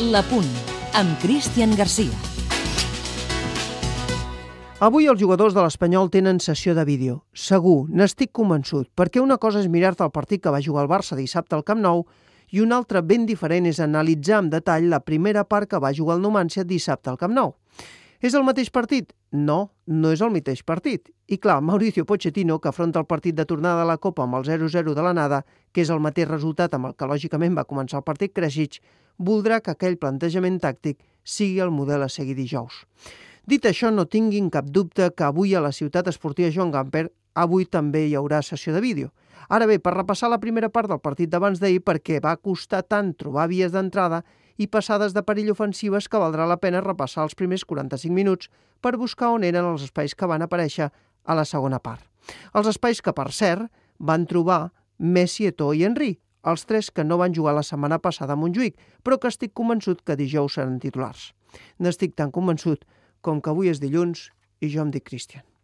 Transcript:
La Punt, amb Cristian Garcia. Avui els jugadors de l'Espanyol tenen sessió de vídeo. Segur, n'estic convençut, perquè una cosa és mirar-te el partit que va jugar el Barça dissabte al Camp Nou i una altra ben diferent és analitzar amb detall la primera part que va jugar el Numància dissabte al Camp Nou. És el mateix partit? No, no és el mateix partit. I clar, Mauricio Pochettino, que afronta el partit de tornada a la Copa amb el 0-0 de l'anada, que és el mateix resultat amb el que lògicament va començar el partit Kresic, voldrà que aquell plantejament tàctic sigui el model a seguir dijous. Dit això, no tinguin cap dubte que avui a la ciutat esportiva Joan Gamper avui també hi haurà sessió de vídeo. Ara bé, per repassar la primera part del partit d'abans d'ahir perquè va costar tant trobar vies d'entrada i passades de perill ofensives que valdrà la pena repassar els primers 45 minuts per buscar on eren els espais que van aparèixer a la segona part. Els espais que, per cert, van trobar Messi, Eto'o i Henry, els tres que no van jugar la setmana passada a Montjuïc, però que estic convençut que dijous seran titulars. N'estic tan convençut com que avui és dilluns i jo em dic Cristian.